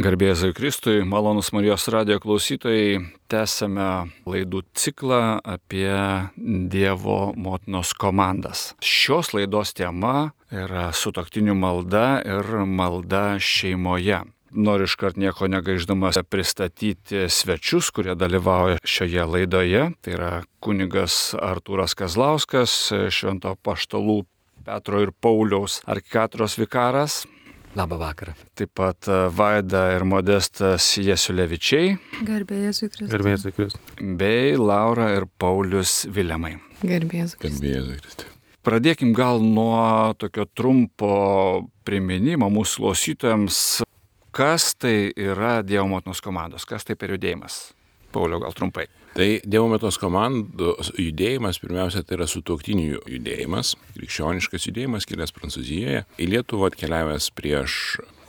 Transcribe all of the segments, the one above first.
Garbėzui Kristui, malonus Marijos radio klausytojai, tęsame laidų ciklą apie Dievo motinos komandas. Šios laidos tema yra sutoktinių malda ir malda šeimoje. Noriu iškart nieko negaiždamas pristatyti svečius, kurie dalyvauja šioje laidoje. Tai yra kunigas Artūras Kazlauskas, Švento paštalų Petro ir Pauliaus arkikatros vikaras, Labą vakarą. Taip pat e, Vaida ir Modestas Jesulevičiai. Garbėjus Kristus. Garbėjus Kristus. Bei Laura ir Paulius Vilemai. Garbėjus Kristus. Garbėjus Kristus. Pradėkim gal nuo tokio trumpo priminimo mūsų klausytojams, kas tai yra Dievo motinos komandos, kas tai per judėjimas. Pauliau, gal trumpai. Tai Dievo metos komandos judėjimas pirmiausia tai yra sutuoktinių judėjimas, krikščioniškas judėjimas kilęs Prancūzijoje, į Lietuvą atkeliavęs prieš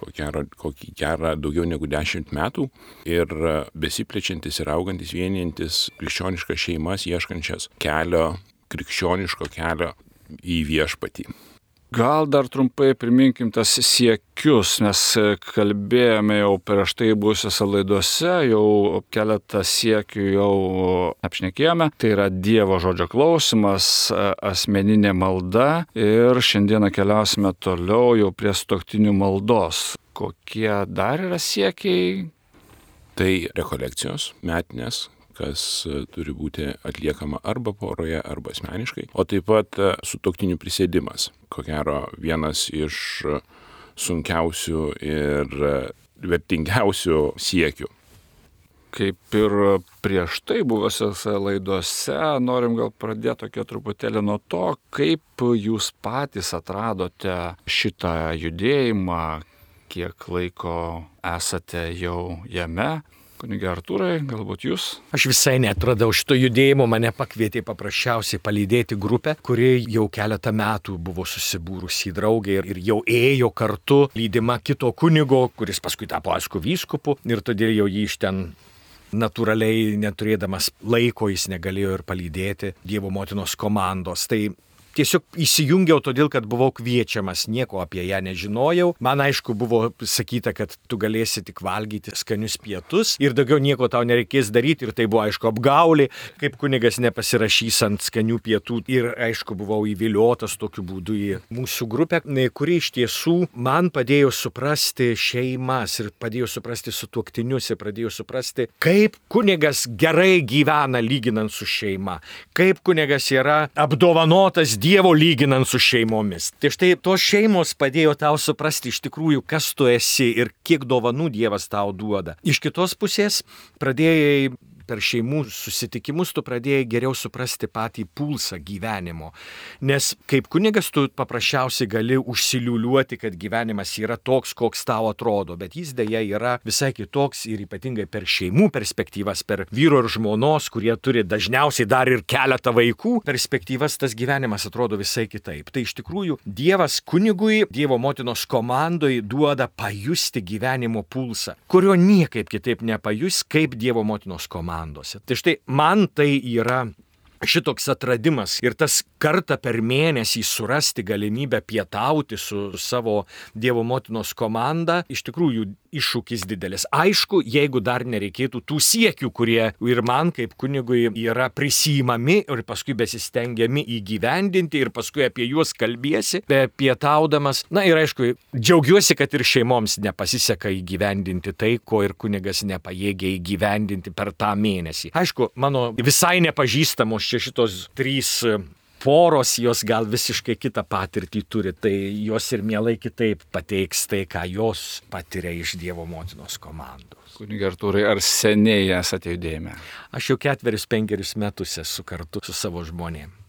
kokį gerą daugiau negu dešimt metų ir besiplečiantis ir augantis vienijantis krikščioniškas šeimas, ieškančias kelio, krikščioniško kelio į viešpatį. Gal dar trumpai priminkim tas siekius, mes kalbėjome jau prieš tai būsiuose laiduose, jau keletą siekių jau apšnekėjome. Tai yra Dievo žodžio klausimas, asmeninė malda ir šiandieną keliausime toliau jau prie stoktinių maldos. Kokie dar yra siekiai? Tai rekolekcijos metinės, kas e, turi būti atliekama arba poroje, arba asmeniškai, o taip pat e, sutoktinių prisėdimas, ko gero vienas iš e, sunkiausių ir vertingiausių siekių. Kaip ir prieš tai buvusiose laidose, norim gal pradėti tokia truputėlį nuo to, kaip jūs patys atradote šitą judėjimą, kiek laiko esate jau jame, Kunigė Artūrai, galbūt jūs? Aš visai netradau šito judėjimo, mane pakvietė paprasčiausiai palydėti grupę, kuri jau keletą metų buvo susibūrusi į draugę ir jau ėjo kartu lydima kito kunigo, kuris paskui tapo aišku vyskupu ir todėl jau jį iš ten natūraliai neturėdamas laiko jis negalėjo ir palydėti Dievo motinos komandos. Tai tiesiog įsijungiau todėl, kad buvau kviečiamas, nieko apie ją nežinojau. Man aišku buvo sakyta, kad tu galėsi tik valgyti skanius pietus ir daugiau nieko tau nereikės daryti ir tai buvo aišku apgaulė, kaip kunigas nepasirašys ant skanių pietų ir aišku buvau įviliotas tokiu būdu į mūsų grupę, kuri iš tiesų man padėjo suprasti šeimas ir padėjo suprasti sutuoktinius ir pradėjo suprasti, kaip kunigas gerai gyvena lyginant su šeima, kaip kunigas yra apdovanotas Dievo lyginant su šeimomis. Tai štai tos šeimos padėjo tau suprasti iš tikrųjų, kas tu esi ir kiek dovanų Dievas tau duoda. Iš kitos pusės pradėjai per šeimų susitikimus tu pradėjai geriau suprasti patį pulsą gyvenimo. Nes kaip kunigas tu paprasčiausiai gali užsiliuliuoti, kad gyvenimas yra toks, koks tau atrodo, bet jis dėja yra visai kitoks ir ypatingai per šeimų perspektyvas, per vyro ir žmonos, kurie turi dažniausiai dar ir keletą vaikų perspektyvas, tas gyvenimas atrodo visai kitaip. Tai iš tikrųjų Dievas kunigui, Dievo motinos komandai duoda pajusti gyvenimo pulsą, kurio niekaip kitaip nepajus kaip Dievo motinos komanda komandose. Tai štai man tai yra šitoks atradimas ir tas kartą per mėnesį surasti galimybę pietauti su savo Dievo motinos komanda, iš tikrųjų iššūkis didelis. Aišku, jeigu dar nereikėtų tų siekių, kurie ir man kaip kunigui yra prisimami ir paskui besistengiami įgyvendinti ir paskui apie juos kalbėsi, pietaudamas. Na ir aišku, džiaugiuosi, kad ir šeimoms nepasiseka įgyvendinti tai, ko ir kunigas nepajėgė įgyvendinti per tą mėnesį. Aišku, mano visai nepažįstamos čia šitos trys poros jos gal visiškai kitą patirtį turi, tai jos ir mielai kitaip pateiks tai, ką jos patiria iš Dievo motinos komandos. Kunigi Artūrai, ar seniai esate judėjime? Aš jau ketverius, penkerius metus esu kartu su savo žmonėmis.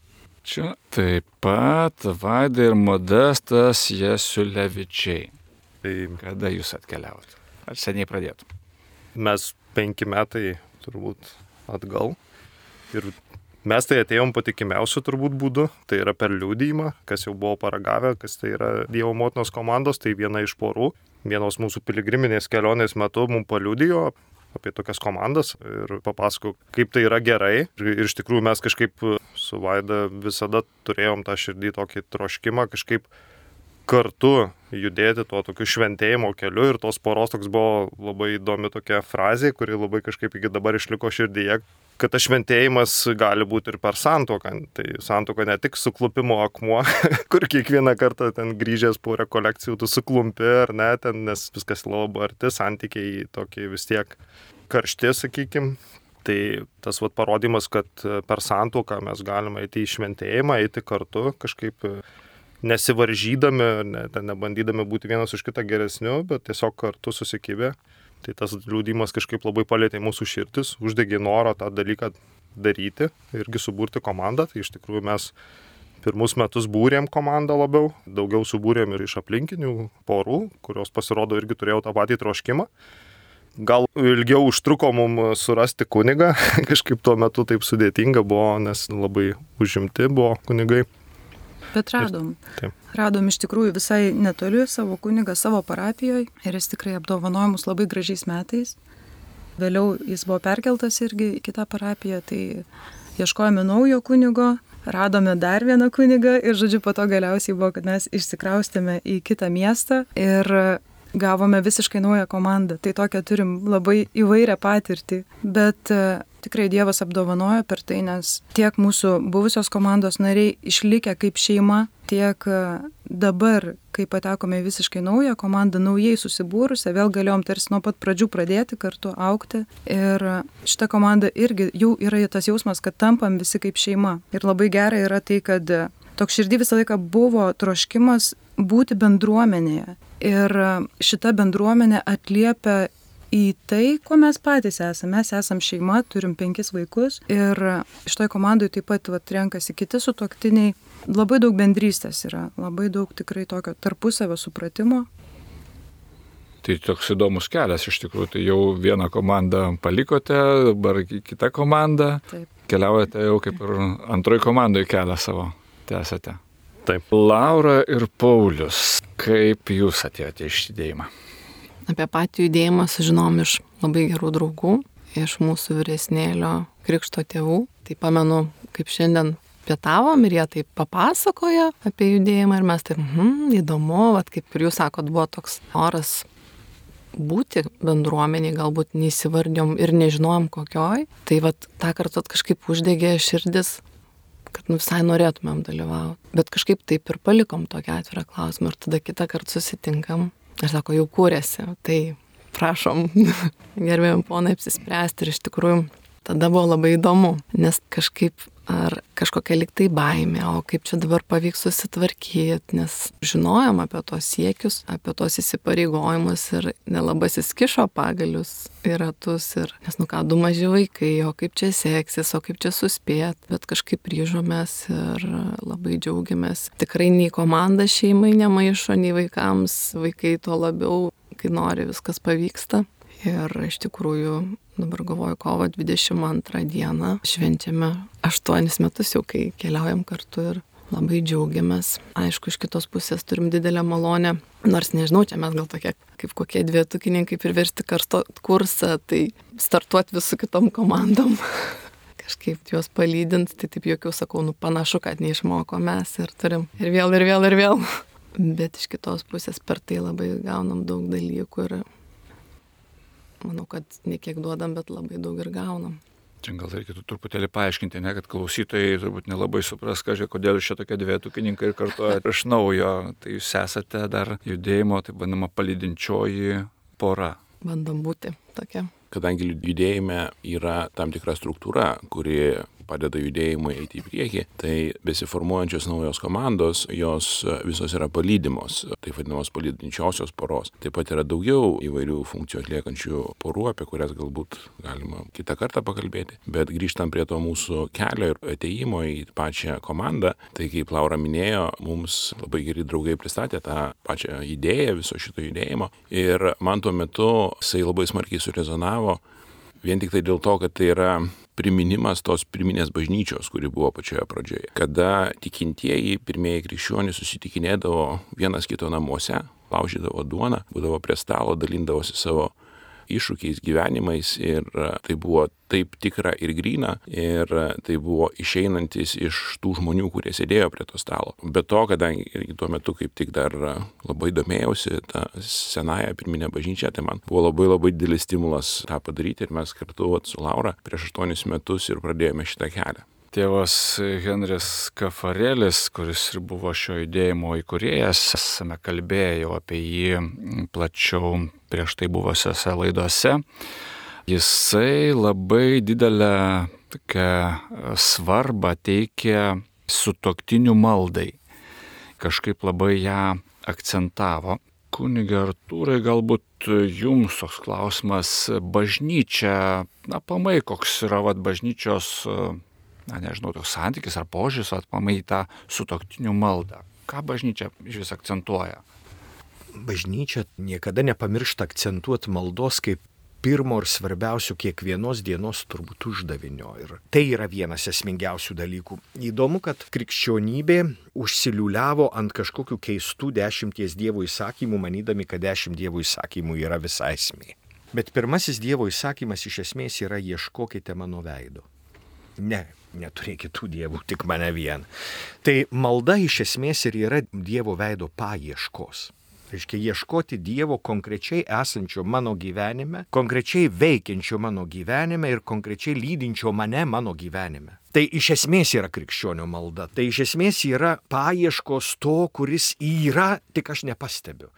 Čia taip pat Vaida ir Modestas Jesulevičiai. Tai kada jūs atkeliavote? Ar seniai pradėtų? Mes penki metai turbūt atgal. Ir Mes tai atėjom patikimiausių turbūt būdų, tai yra per liūdėjimą, kas jau buvo paragavę, kas tai yra Dievo motinos komandos, tai viena iš porų. Vienos mūsų piligriminės kelionės metu mums paliudijo apie tokias komandas ir papasakau, kaip tai yra gerai. Ir iš tikrųjų mes kažkaip su Vaida visada turėjom tą širdį tokį troškimą kažkaip kartu judėti tuo tokiu šventėjimo keliu ir tos poros toks buvo labai įdomi tokia frazė, kuri labai kažkaip iki dabar išliko širdyje, kad tas šventėjimas gali būti ir per santoką. Tai santoka ne tik suklupimo akmuo, kur kiekvieną kartą ten grįžęs po rekolekcijų tu suklumpi ar ne, ten, nes viskas labai arti, santykiai tokie vis tiek karšti, sakykim. Tai tas vat, parodimas, kad per santoką mes galime eiti į šventėjimą, eiti kartu, kažkaip nesivaržydami, ne, nebandydami būti vienas už kitą geresniu, bet tiesiog kartu susikibę. Tai tas liūdimas kažkaip labai palėtė mūsų širdis, uždegė norą tą dalyką daryti irgi suburti komandą. Tai iš tikrųjų mes pirmus metus būrėm komandą labiau, daugiau subūrėm ir iš aplinkinių porų, kurios pasirodo irgi turėjo tą patį troškimą. Gal ilgiau užtruko mums surasti kunigą, kažkaip tuo metu taip sudėtinga buvo, nes labai užimti buvo kunigai. Bet radom. Taip. Radom iš tikrųjų visai netoli savo kunigą savo parapijoje ir jis tikrai apdovanojo mus labai gražiais metais. Vėliau jis buvo perkeltas irgi į kitą parapiją, tai ieškojome naujo kunigo, radome dar vieną kunigą ir žodžiu po to galiausiai buvo, kad mes išsikraustėme į kitą miestą ir gavome visiškai naują komandą. Tai tokią turim labai įvairią patirtį, bet tikrai Dievas apdovanojo per tai, nes tiek mūsų buvusios komandos nariai išlikę kaip šeima, tiek e, dabar, kai patekome į visiškai naują komandą, naujai susibūrusią, vėl galėjom tarsi nuo pat pradžių pradėti kartu aukti. Ir šita komanda irgi jau yra tas jausmas, kad tampam visi kaip šeima. Ir labai gera yra tai, kad toks širdį visą laiką buvo troškimas būti bendruomenėje. Ir šita bendruomenė atliepia į tai, ko mes patys esame. Mes esame šeima, turim penkis vaikus ir šitoj komandai taip pat vat, renkasi kiti sutoktiniai. Labai daug bendrystės yra, labai daug tikrai tokio tarpusavio supratimo. Tai toks įdomus kelias iš tikrųjų, tai jau vieną komandą palikote, dabar kitą komandą, Taip. keliaujate jau kaip ir antroji komandai kelią savo tęsate. Taip. Laura ir Paulius, kaip jūs atėjote iš judėjimą? Apie patį judėjimą sužinom iš labai gerų draugų, iš mūsų vyresnėlio krikšto tėvų. Tai pamenu, kaip šiandien pietavom ir jie taip papasakoja apie judėjimą ir mes taip, hmm, įdomu, vat, kaip ir jūs sakot, buvo toks oras būti bendruomeniai, galbūt neįsivardėm ir nežinojom kokioj. Tai vat tą kartą kažkaip uždegė širdis, kad nu, visai norėtumėm dalyvauti. Bet kažkaip taip ir palikom tokį atvirą klausimą ir tada kitą kartą susitinkam Ir sako, jau kūrėsi, tai prašom, gerbėjom ponai apsispręsti ir iš tikrųjų tada buvo labai įdomu, nes kažkaip ar kažkokia liktai baimė, o kaip čia dabar pavyks susitvarkyti, nes žinojom apie tos siekius, apie tos įsipareigojimus ir nelabai įskišo pagalius į ratus ir, nes nu ką, du maži vaikai, o kaip čia seksis, o kaip čia suspėt, bet kažkaip ryžomės ir labai džiaugiamės. Tikrai nei komanda šeimai nemaišo, nei vaikams, vaikai tuo labiau, kai nori, viskas pavyksta. Ir iš tikrųjų, dabar galvoju, kovo 22 dieną švenčiame 8 metus jau, kai keliaujam kartu ir labai džiaugiamės. Aišku, iš kitos pusės turim didelę malonę, nors nežinau, čia mes gal tokie kaip kokie dvietukininkai ir versti karsto kursą, tai startuoti visų kitom komandom. Kažkaip juos palydint, tai taip jokių sakau, nu panašu, kad neišmoko mes ir turim ir vėl, ir vėl, ir vėl. Bet iš kitos pusės per tai labai gaunam daug dalykų ir manau, kad ne kiek duodam, bet labai daug ir gaunam. Čia gal reikėtų truputėlį paaiškinti, ne, kad klausytojai turbūt nelabai supras, kažkai, kodėl čia tokie dvietukininkai ir kartuoja iš naujo. Tai jūs esate dar judėjimo, tai vadinama palydinčioji pora. Bandom būti tokia. Kadangi judėjime yra tam tikra struktūra, kuri padeda judėjimui eiti į priekį, tai besiformuojančios naujos komandos, jos visos yra palydimos, taip vadinamos palydinčiosios poros. Taip pat yra daugiau įvairių funkcijų atliekančių porų, apie kurias galbūt galima kitą kartą pakalbėti. Bet grįžtant prie to mūsų kelio ir ateimo į pačią komandą, tai kaip Laura minėjo, mums labai geri draugai pristatė tą pačią idėją viso šito judėjimo. Ir man tuo metu jisai labai smarkiai surezonavo vien tik tai dėl to, kad tai yra priminimas tos pirminės bažnyčios, kuri buvo pačioje pradžioje. Kada tikintieji pirmieji krikščionys susitikinėdavo vienas kito namuose, laužydavo duoną, būdavo prie stalo, dalindavosi savo iššūkiais gyvenimais ir e, tai buvo taip tikra ir grina ir e, tai buvo išeinantis iš tų žmonių, kurie sėdėjo prie to stalo. Be to, kadangi tuo metu kaip tik dar e, labai domėjausi tą senąją pirminę bažnyčią, tai man buvo labai labai didelis stimulas tą padaryti ir mes kartu vat, su Laura prieš aštuonis metus ir pradėjome šitą kelią. Tėvas Henris Kafarėlis, kuris ir buvo šio judėjimo įkūrėjas, esame kalbėję jau apie jį plačiau prieš tai buvusiose laidose. Jisai labai didelę tokią svarbą teikia sutoktinių maldai. Kažkaip labai ją akcentavo. Kuniga Artūrai, galbūt jums toks klausimas, bažnyčia, na, pamai, koks yra vat, bažnyčios na nežinau, toks santykis ar požiūris atpamai į tą sutoktinių maldą. Ką bažnyčia iš vis akcentuoja? Bažnyčia niekada nepamiršta akcentuoti maldos kaip pirmo ir svarbiausių kiekvienos dienos turbūt uždavinio. Ir tai yra vienas esmingiausių dalykų. Įdomu, kad krikščionybė užsiliuliavo ant kažkokių keistų dešimties dievų įsakymų, manydami, kad dešimt dievų įsakymų yra visa esmė. Bet pirmasis dievo įsakymas iš esmės yra ieškokite mano veido. Ne, neturėkit tų dievų, tik mane vieną. Tai malda iš esmės ir yra Dievo veido paieškos. Reiškia ieškoti Dievo konkrečiai esančio mano gyvenime, konkrečiai veikiančio mano gyvenime ir konkrečiai lydinčio mane mano gyvenime. Tai iš esmės yra krikščionio malda. Tai iš esmės yra paieškos to, kuris yra, tik aš nepastebiu.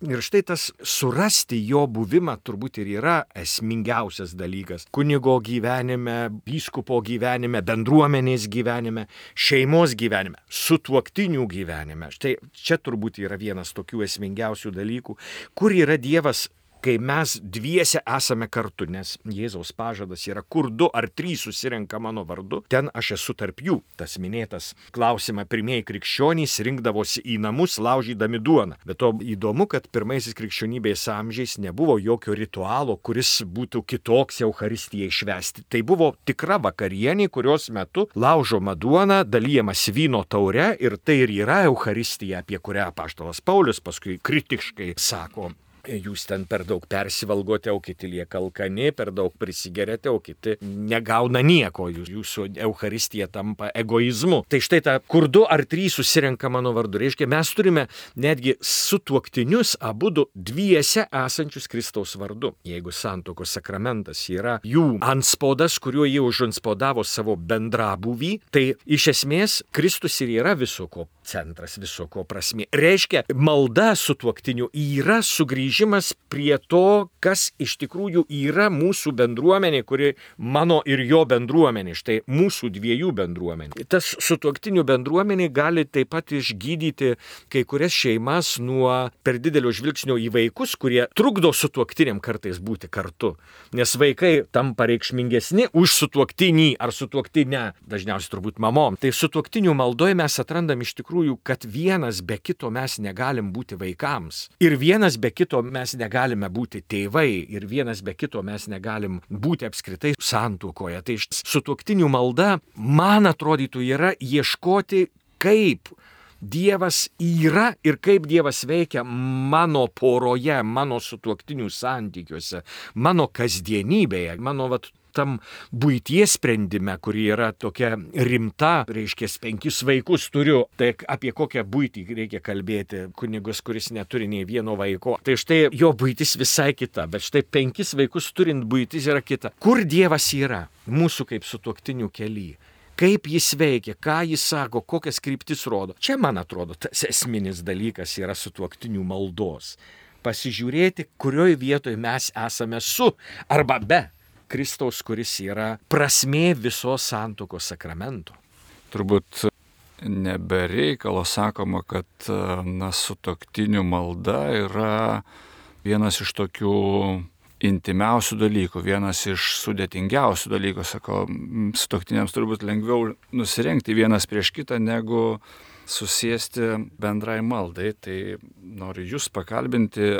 Ir štai tas surasti jo buvimą turbūt ir yra esmingiausias dalykas. Kunigo gyvenime, vyskupo gyvenime, bendruomenės gyvenime, šeimos gyvenime, sutuoktinių gyvenime. Štai čia turbūt yra vienas tokių esmingiausių dalykų, kur yra Dievas kai mes dviese esame kartu, nes Jėzaus pažadas yra, kur du ar trys susirenka mano vardu, ten aš esu tarp jų. Tas minėtas klausimą pirmieji krikščionys rinkdavosi į namus, laužydami duoną. Bet to įdomu, kad pirmaisiais krikščionybės amžiais nebuvo jokio ritualo, kuris būtų kitoks Euharistijai švesti. Tai buvo tikra vakarienė, kurios metu laužoma duona, dalyjamas vyno taure ir tai ir yra Euharistija, apie kurią paštalas Paulius paskui kritiškai sako jūs ten per daug persivalgote, o kiti lieka alkani, per daug prisigerėte, o kiti negauna nieko, jūsų Euharistija tampa egoizmu. Tai štai ta, kur du ar trys susirenka mano vardu, reiškia, mes turime netgi sutuoktinius abu du dviese esančius Kristaus vardu. Jeigu santokos sakramentas yra jų anspaudas, kuriuo jie užanspodavo savo bendrabuvį, tai iš esmės Kristus ir yra visoko centras, visoko prasme. Reiškia, malda sutuoktiniu yra sugrįžimas grįžimas prie to, kas iš tikrųjų yra mūsų bendruomenė, kuri mano ir jo bendruomenė, štai mūsų dviejų bendruomenė. Tas sutuoktinių bendruomenė gali taip pat išgydyti kai kurias šeimas nuo per didelio žvilgsnio į vaikus, kurie trukdo sutuoktiniam kartais būti kartu. Nes vaikai tampa reikšmingesni už sutuoktinį ar sutuoktinę, dažniausiai turbūt mamom. Tai sutuoktinių maldoje mes atrandam iš tikrųjų, kad vienas be kito mes negalim būti vaikams. Ir vienas be kito mes negalime būti tėvai ir vienas be kito mes negalim būti apskritai santuokoje. Tai sutuoktinių malda, man atrodytų, yra ieškoti, kaip Dievas yra ir kaip Dievas veikia mano poroje, mano sutuoktinių santykiuose, mano kasdienybėje, mano vat, tam būties sprendime, kuri yra tokia rimta, reiškia, penkis vaikus turiu, tai apie kokią būtį reikia kalbėti, kunigas, kuris neturi nei vieno vaiko. Tai štai jo būtis visai kita, bet štai penkis vaikus turint būtis yra kita. Kur Dievas yra mūsų kaip sutuoktinių kelyje? kaip jis veikia, ką jis sako, kokias kryptis rodo. Čia, man atrodo, tas esminis dalykas yra sutuoktinių maldos. Pasižiūrėti, kurioje vietoje mes esame su arba be Kristaus, kuris yra prasmė visos santokos sakramento. Turbūt nebereikalo sakoma, kad na, sutoktinių malda yra vienas iš tokių intimiausių dalykų, vienas iš sudėtingiausių dalykų, sako, sutoktiniams turbūt lengviau nusirengti vienas prieš kitą, negu susėsti bendrai maldai. Tai noriu jūs pakalbinti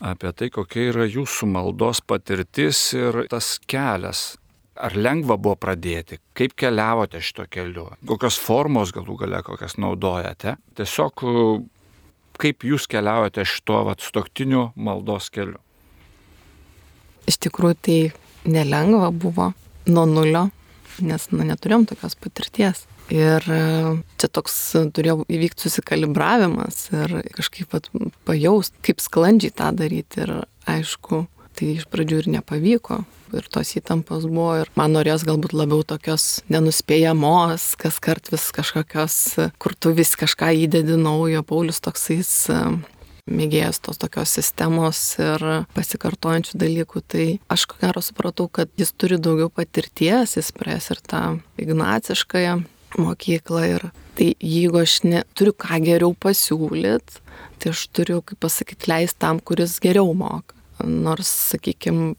apie tai, kokia yra jūsų maldos patirtis ir tas kelias. Ar lengva buvo pradėti? Kaip keliavote šito keliu? Kokios formos galų gale, kokias naudojate? Tiesiog kaip jūs keliaujate šito atstoktiniu maldos keliu? iš tikrųjų tai nelengva buvo nuo nulio, nes na, neturėjom tokios patirties. Ir e, čia toks turėjo įvykti susikalibravimas ir kažkaip pat pajaust, kaip sklandžiai tą daryti. Ir aišku, tai iš pradžių ir nepavyko. Ir tos įtampos buvo. Ir man norės galbūt labiau tokios nenuspėjamos, kas kart vis kažkokios, kur tu vis kažką įdedi naujo. Paulius toksais e, mėgėjas tos tokios sistemos ir pasikartojančių dalykų, tai aš ko gero supratau, kad jis turi daugiau patirties, jis pres ir tą ignaciškąją mokyklą ir tai jeigu aš neturiu ką geriau pasiūlyti, tai aš turiu, kaip pasakyti, leisti tam, kuris geriau moka. Nors, sakykime,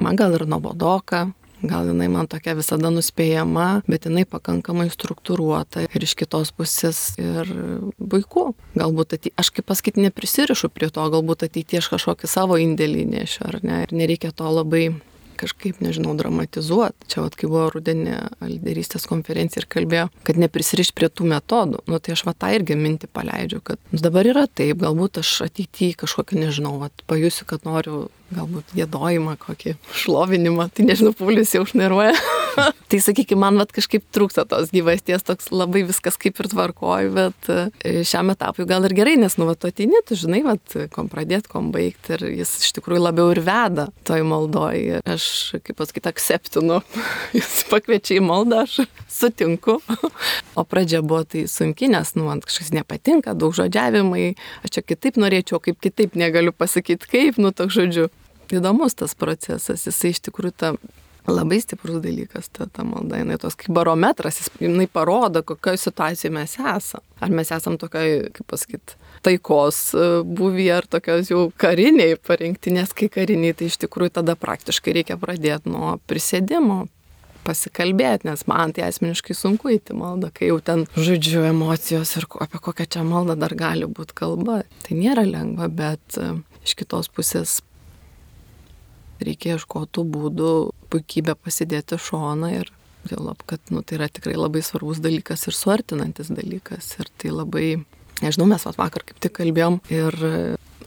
man gal ir nuobodoka, Gal jinai man tokia visada nuspėjama, bet jinai pakankamai struktūruota ir iš kitos pusės ir vaikų. Galbūt atei, aš kaip pasakyti neprisirišu prie to, galbūt ateitie aš kažkokį savo indėlį nešiu, ar ne, ir nereikia to labai kažkaip, nežinau, dramatizuoti. Čia, vat, kai buvo rudenė lyderystės konferencija ir kalbėjo, kad neprisiriš prie tų metodų. Nu, tai aš va tą irgi mintį paleidžiu, kad nu, dabar yra taip, galbūt aš ateityje kažkokį, nežinau, vat, pajusiu, kad noriu galbūt gėdojimą, kokį šlovinimą, tai nežinau, Paulius jau šnairuoja. tai sakykime, man vat, kažkaip trūksta tos gyvasties, toks labai viskas kaip ir tvarkoju, bet e, šiam etapui gal ir gerai, nes nu, vat, tu ateini, tu žinai, vat, kom pradėti, kom baigti ir jis iš tikrųjų labiau ir veda toj maldoj. Aš, kaip pasakyti, akceptinu, jis pakviečia į maldą, aš sutinku. o pradžia buvo tai sunki, nes, nu, man kažkas nepatinka, daug žodžiavimai, aš čia kitaip norėčiau, kaip kitaip negaliu pasakyti, kaip, nu, toks žodžiu įdomus tas procesas, jisai iš tikrųjų ta labai stiprus dalykas, ta, ta malda, jinai tos kaip barometras, jinai parodo, kokioje situacijoje mes esame. Ar mes esame tokiai, kaip pasakyti, taikos e, buvį ar tokios jau kariniai parinkti, nes kai kariniai, tai iš tikrųjų tada praktiškai reikia pradėti nuo prisėdimo, pasikalbėti, nes man tai asmeniškai sunku įti maldą, kai jau ten žodžiu emocijos ir apie kokią čia maldą dar gali būti kalba. Tai nėra lengva, bet e, iš kitos pusės reikia ieškotų būdų puikybę pasidėti šoną ir dėl to, kad nu, tai yra tikrai labai svarbus dalykas ir suartinantis dalykas. Ir tai labai, nežinau, mes vakar kaip tik kalbėjom ir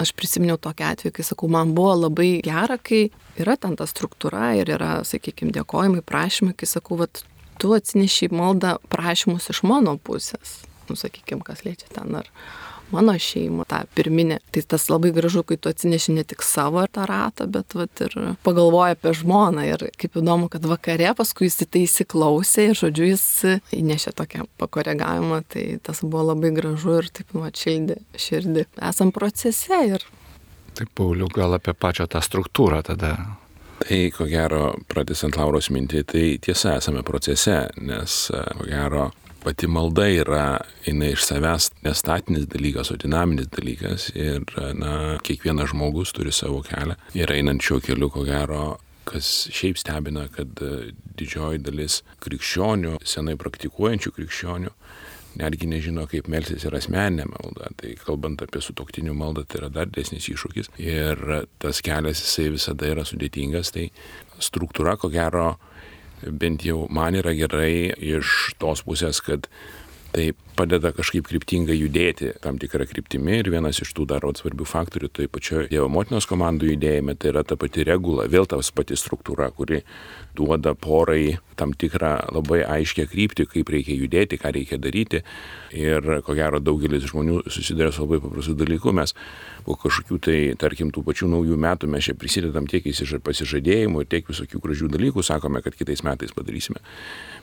aš prisiminiau tokį atvejį, kai sakau, man buvo labai gera, kai yra ten ta struktūra ir yra, sakykime, dėkojimai, prašymai, kai sakau, vat, tu atsineši maldą prašymus iš mano pusės. Nu, sakykime, kas liečia ten ar mano šeimą, tą pirminę. Tai tas labai gražu, kai tu atsineši ne tik savo tą ratą, bet vat, ir pagalvoji apie žmoną. Ir kaip įdomu, kad vakare paskui jis į tai įsiklausė ir, žodžiu, jis įnešė tokią pakoregavimą. Tai tas buvo labai gražu ir taip, nu, atšildė širdį. Esam procese ir. Taip, Pauliu, gal apie pačią tą struktūrą tada Tai ko gero, pratęsant Lauros mintį, tai tiesa esame procese, nes ko gero pati malda yra, jinai iš savęs nestatinis dalykas, o dinaminis dalykas ir, na, kiekvienas žmogus turi savo kelią ir einant šiuo keliu, ko gero, kas šiaip stebina, kad didžioji dalis krikščionių, senai praktikuojančių krikščionių, netgi nežino, kaip melsis ir asmeninė malda. Tai kalbant apie sutoktinių maldą, tai yra dar didesnis iššūkis. Ir tas kelias jisai visada yra sudėtingas. Tai struktūra, ko gero, bent jau man yra gerai iš tos pusės, kad tai padeda kažkaip kryptingai judėti tam tikrą kryptimį ir vienas iš tų dar svarbių faktorių tai pačioje Dievo motinos komandų judėjime tai yra ta pati regula, vėl tas pati struktūra, kuri duoda porai tam tikrą labai aiškę kryptį, kaip reikia judėti, ką reikia daryti. Ir ko gero daugelis žmonių susiduria su labai paprastu dalyku. Mes po kažkokių tai, tarkim, tų pačių naujų metų mes čia prisidedam tiek pasižadėjimų, tiek visokių gražių dalykų, sakome, kad kitais metais padarysime.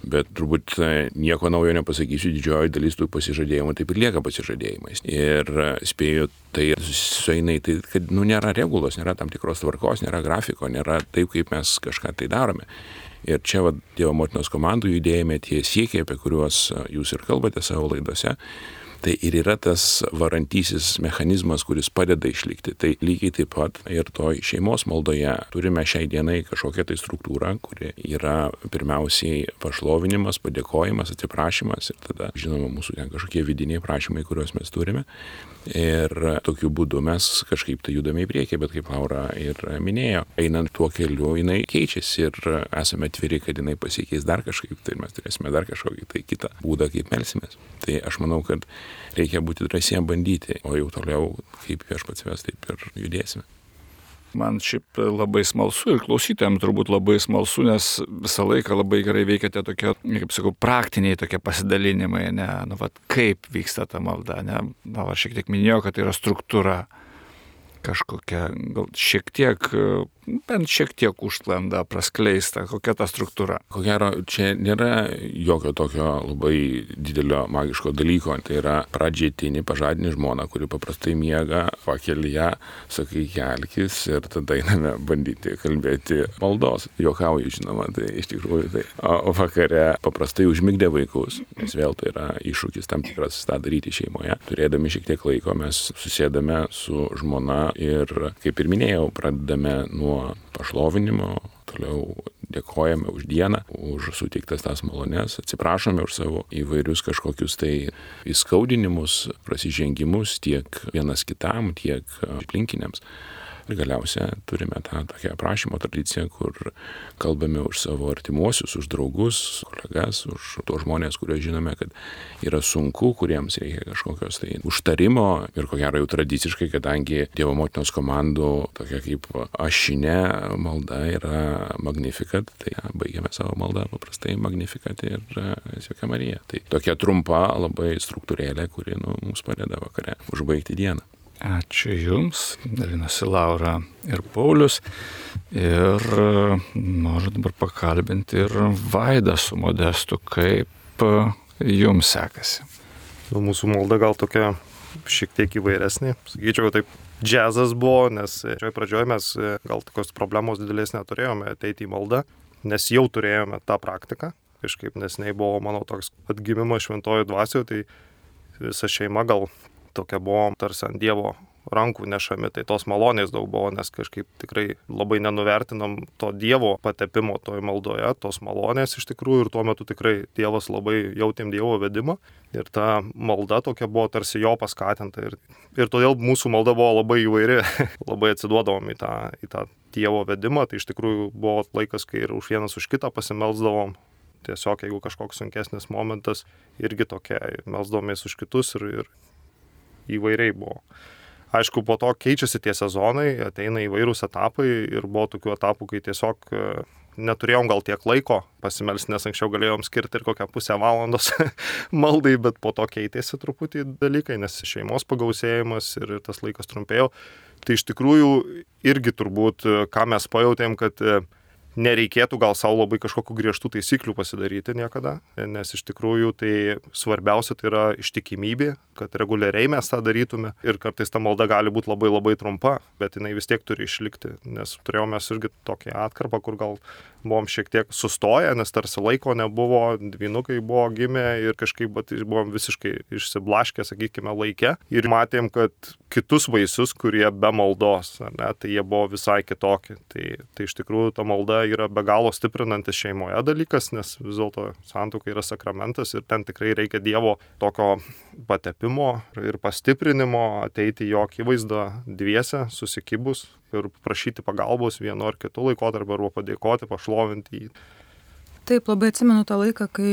Bet turbūt e, nieko naujo nepasakysiu, didžioji dalis tų pasižadėjimų taip ir lieka pasižadėjimais. Ir e, spėju, tai sueina į tai, kad nu, nėra regulos, nėra tam tikros tvarkos, nėra grafiko, nėra taip, kaip mes kažką tai darome. Ir čia va, Dievo motinos komandų judėjime tie siekiai, apie kuriuos e, jūs ir kalbate savo laidose, Tai ir yra tas varantysis mechanizmas, kuris padeda išlikti. Tai lygiai taip pat ir toj šeimos maldoje turime šiai dienai kažkokią tai struktūrą, kuri yra pirmiausiai pašlovinimas, padėkojimas, atsiprašymas ir tada, žinoma, mūsų ten kažkokie vidiniai prašymai, kuriuos mes turime. Ir tokiu būdu mes kažkaip tai judame į priekį, bet kaip Laura ir minėjo, einant tuo keliu, jinai keičiasi ir esame atviri, kad jinai pasikeis dar kažkaip, tai mes turėsime dar kažkokį tai kitą būdą, kaip melsimės. Tai aš manau, kad reikia būti drąsiem bandyti, o jau toliau, kaip viešpats ves, taip ir judėsime. Man šiaip labai smalsu ir klausytėms turbūt labai smalsu, nes visą laiką labai gerai veikiate tokie, kaip sakau, praktiniai tokie pasidalinimai, ne, nu, vat, kaip vyksta ta malda, ne, na, aš šiek tiek minėjau, kad tai yra struktūra kažkokia, gal šiek tiek bent šiek tiek užtlanda, praskleista, kokia ta struktūra. Ko gero, čia nėra jokio tokio labai didelio magiško dalyko. Tai yra pradžiai tini pažadini žmoną, kuri paprastai miega, pakeli ją, sakai kelkis ir tada einame bandyti kalbėti maldos. Jokauju, žinoma, tai iš tikrųjų tai. O vakare paprastai užmigdė vaikus, nes vėl tai yra iššūkis tam tikras tą daryti šeimoje. Turėdami šiek tiek laiko mes susėdame su žmona ir, kaip ir minėjau, pradedame nuo nuo pašlovinimo, toliau dėkojame už dieną, už suteiktas tas malonės, atsiprašome už savo įvairius kažkokius tai įskaudinimus, prasižengimus tiek vienas kitam, tiek aplinkiniams. Ir galiausia turime tą tokią aprašymo tradiciją, kur kalbame už savo artimuosius, už draugus, kolegas, už tos žmonės, kuriuos žinome, kad yra sunku, kuriems reikia kažkokios tai užtarimo. Ir ko gero jau tradiciškai, kadangi Dievo motinos komandų tokia kaip ašinė malda yra Magnificat, tai ja, baigiame savo maldą paprastai Magnificat ir Sveika Marija. Tai tokia trumpa labai struktūrėlė, kuri nu, mums padeda vakare užbaigti dieną. Ačiū Jums, dalinasi Laura ir Paulius. Ir e, noriu dabar pakalbinti ir Vaidą su Modestu, kaip e, Jums sekasi. Nu, mūsų malda gal tokia šiek tiek įvairesnė. Sakyčiau, taip džiazas buvo, nes čia pradžioje mes e, gal tokios problemos didelės neturėjome ateiti į maldą, nes jau turėjome tą praktiką. Kažkaip nesnei buvo mano toks atgimimas šventojo dvasioje, tai visa šeima gal tokia buvom tarsi ant Dievo rankų nešami, tai tos malonės daug buvo, nes kažkaip tikrai labai nenuvertinom to Dievo patepimo toje maldoje, tos malonės iš tikrųjų ir tuo metu tikrai Dievas labai jautėm Dievo vedimą ir ta malda tokia buvo tarsi jo paskatinta ir, ir todėl mūsų malda buvo labai įvairi, labai atsiduodavom į tą, į tą Dievo vedimą, tai iš tikrųjų buvo laikas, kai ir už vienas už kitą pasimelsdavom, tiesiog jeigu kažkoks sunkesnis momentas, irgi tokia, melsdomės už kitus ir, ir įvairiai buvo. Aišku, po to keičiasi tie sezonai, ateina įvairūs etapai ir buvo tokių etapų, kai tiesiog e, neturėjom gal tiek laiko pasimelsti, nes anksčiau galėjom skirti ir kokią pusę valandos maldai, bet po to keitėsi truputį dalykai, nes šeimos pagausėjimas ir tas laikas trumpėjo. Tai iš tikrųjų irgi turbūt, e, ką mes pajutėm, kad e, nereikėtų gal savo labai kažkokių griežtų taisyklių pasidaryti niekada, nes iš tikrųjų tai svarbiausia tai yra ištikimybė, kad reguliariai mes tą darytume ir kartais ta malda gali būti labai labai trumpa, bet jinai vis tiek turi išlikti, nes turėjome irgi tokį atkarpą, kur gal buvom šiek tiek sustoję, nes tarsi laiko nebuvo, dvinukai buvo gimę ir kažkaip bet, buvom visiškai išsiblaškę, sakykime, laikę ir matėm, kad kitus vaisius, kurie be maldos, ne, tai jie buvo visai kitokie. Tai, tai iš tikrųjų ta malda yra be galo stiprinantis šeimoje dalykas, nes vis dėlto santuoka yra sakramentas ir ten tikrai reikia Dievo tokio patepimo ir pastiprinimo, ateiti jo akivaizdą dviese, susikibus ir prašyti pagalbos vienu ar kitu laikotarpiu arba padėkoti, pašlovinti jį. Taip, labai atsimenu tą laiką, kai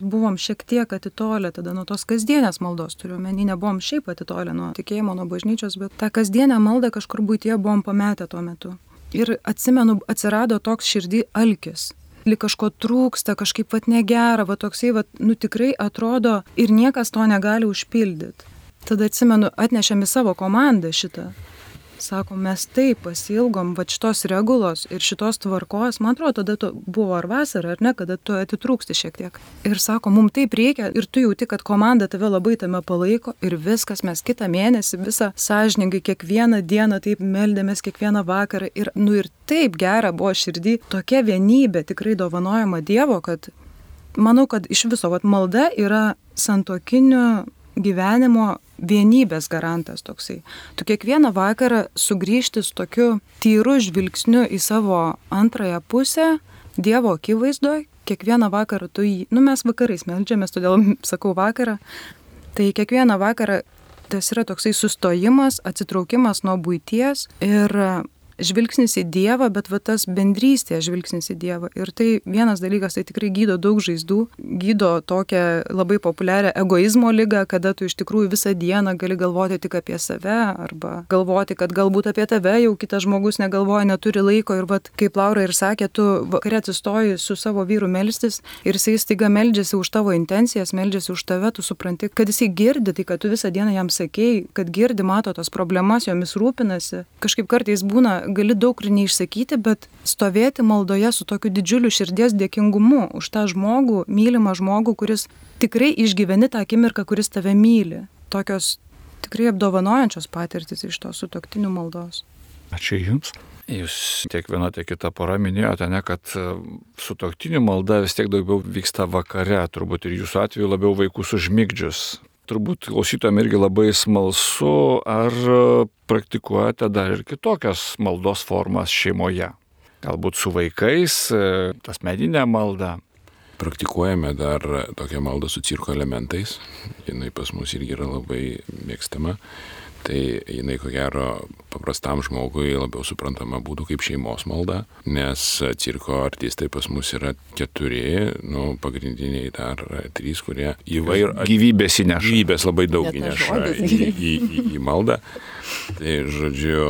buvom šiek tiek atitolę tada nuo tos kasdienės maldos, turiu menį, nebuvom šiaip atitolę nuo tikėjimo, nuo bažnyčios, bet tą kasdienę maldą kažkur būtie buvom pametę tuo metu. Ir atsimenu, atsirado toks širdį alkis. Lik kažko trūksta, kažkaip pat negera, va toksai, va, nu tikrai atrodo ir niekas to negali užpildyti. Tada atsimenu, atnešėm į savo komandą šitą Sako, mes taip pasilgom va šitos regulos ir šitos tvarkos, man atrodo, tada tu buvo ar vasara, ar ne, kada tu atitrūksti šiek tiek. Ir sako, mums taip reikia ir tu jauti, kad komanda tave labai tame palaiko ir viskas, mes kitą mėnesį visą sąžininkai kiekvieną dieną taip meldėmės, kiekvieną vakarą ir, nu ir taip gera buvo širdį, tokia vienybė tikrai dovanojama Dievo, kad manau, kad iš viso, vat, malda yra santokinio gyvenimo vienybės garantas toksai. Tu kiekvieną vakarą sugrįžti su tokiu tyru žvilgsniu į savo antrąją pusę, Dievo akivaizdoje, kiekvieną vakarą tu jį, nu mes vakarais melžiamės, todėl sakau vakarą, tai kiekvieną vakarą tas yra toksai sustojimas, atsitraukimas nuo būties ir žvilgsnis į Dievą, bet va tas bendrystė žvilgsnis į Dievą. Ir tai vienas dalykas, tai tikrai gydo daug žaizdų, gydo tokią labai populiarią egoizmo lygą, kada tu iš tikrųjų visą dieną gali galvoti tik apie save arba galvoti, kad galbūt apie tave jau kitas žmogus negalvoja, neturi laiko ir va, kaip Laura ir sakė, tu vakare atsistoji su savo vyru melstis ir jisai staiga meldžiasi už tavo intencijas, meldžiasi už tave, tu supranti, kad jisai girdi tai, kad tu visą dieną jam sakėjai, kad girdi, mato tos problemas, jomis rūpinasi. Kažkaip kartais būna gali daug ir neišsakyti, bet stovėti maldoje su tokiu didžiuliu širdies dėkingumu už tą žmogų, mylimą žmogų, kuris tikrai išgyveni tą akimirką, kuris tave myli. Tokios tikrai apdovanojančios patirtis iš to sutoktinių maldos. Ačiū Jums. Jūs tiek viena, tiek kita pora minėjote, ne, kad e, sutoktinių malda vis tiek daugiau vyksta vakare, turbūt ir jūsų atveju labiau vaikus užmigdžius turbūt klausytojams irgi labai smalsu, ar praktikuojate dar ir kitokias maldos formas šeimoje. Galbūt su vaikais, tas medinė malda. Praktikuojame dar tokią maldą su cirko elementais. Jinai pas mus irgi yra labai mėgstama tai jinai ko gero paprastam žmogui labiau suprantama būtų kaip šeimos malda, nes cirko artistai pas mus yra keturi, nu, pagrindiniai dar trys, kurie įvair... gyvybės įneša. Gyvybės labai daug įneša į, į, į, į maldą. Tai žodžiu,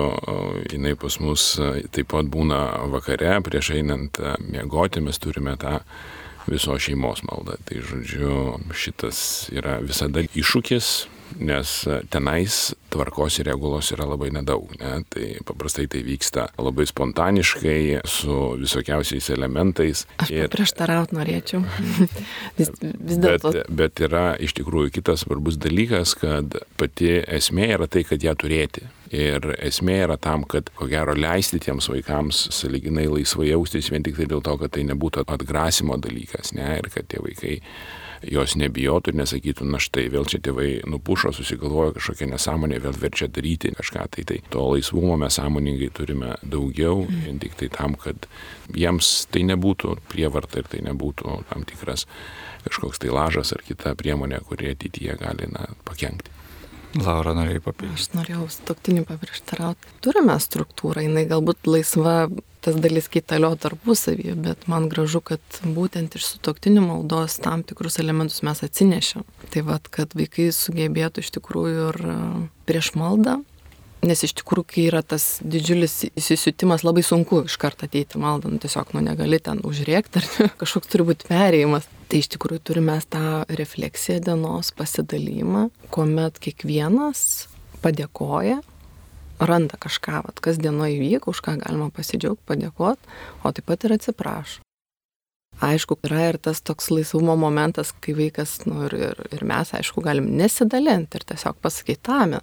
jinai pas mus taip pat būna vakare, prieš einant miegoti mes turime tą viso šeimos maldą. Tai žodžiu, šitas yra visada iššūkis, nes e, tenais tvarkos ir regulos yra labai nedaug. Ne? Tai paprastai tai vyksta labai spontaniškai, su visokiausiais elementais. Aš ir prieštaraut norėčiau. vis, vis bet, bet yra iš tikrųjų kitas svarbus dalykas, kad pati esmė yra tai, kad ją turėti. Ir esmė yra tam, kad ko gero leisti tiems vaikams saliginai laisvai jaustis vien tik tai dėl to, kad tai nebūtų atgrasimo dalykas, ne, ir kad tie vaikai jos nebijotų ir nesakytų, na štai vėl čia tėvai nupušo, susigalvoja kažkokią nesąmonę, vėl verčia daryti kažką. Tai, tai to laisvumo mes sąmoningai turime daugiau, vien tik tai tam, kad jiems tai nebūtų prievarta ir tai nebūtų tam tikras kažkoks tai lažas ar kita priemonė, kurie ateityje gali na, pakengti. Laura norėjai papildyti. Aš norėjau stoktinių paprieštarauti. Turime struktūrą, jinai galbūt laisva tas dalis kaitalio tarpusavyje, bet man gražu, kad būtent iš sutoktinių maldos tam tikrus elementus mes atsinešėm. Tai vad, kad vaikai sugebėtų iš tikrųjų ir e, prieš maldą Nes iš tikrųjų, kai yra tas didžiulis įsisiutimas, labai sunku iš karto ateiti maldą, nu, tiesiog nu, negali ten užrėkti, ar kažkoks turi būti perėjimas. Tai iš tikrųjų turime tą refleksiją dienos pasidalymą, kuomet kiekvienas padėkoja, randa kažką, vat, kas dienoje įvyko, už ką galima pasidžiaugti, padėkoti, o taip pat ir atsiprašo. Aišku, yra ir tas toks laisvumo momentas, kai vaikas, nu, ir, ir, ir mes, aišku, galim nesidalinti ir tiesiog pasakyti amen.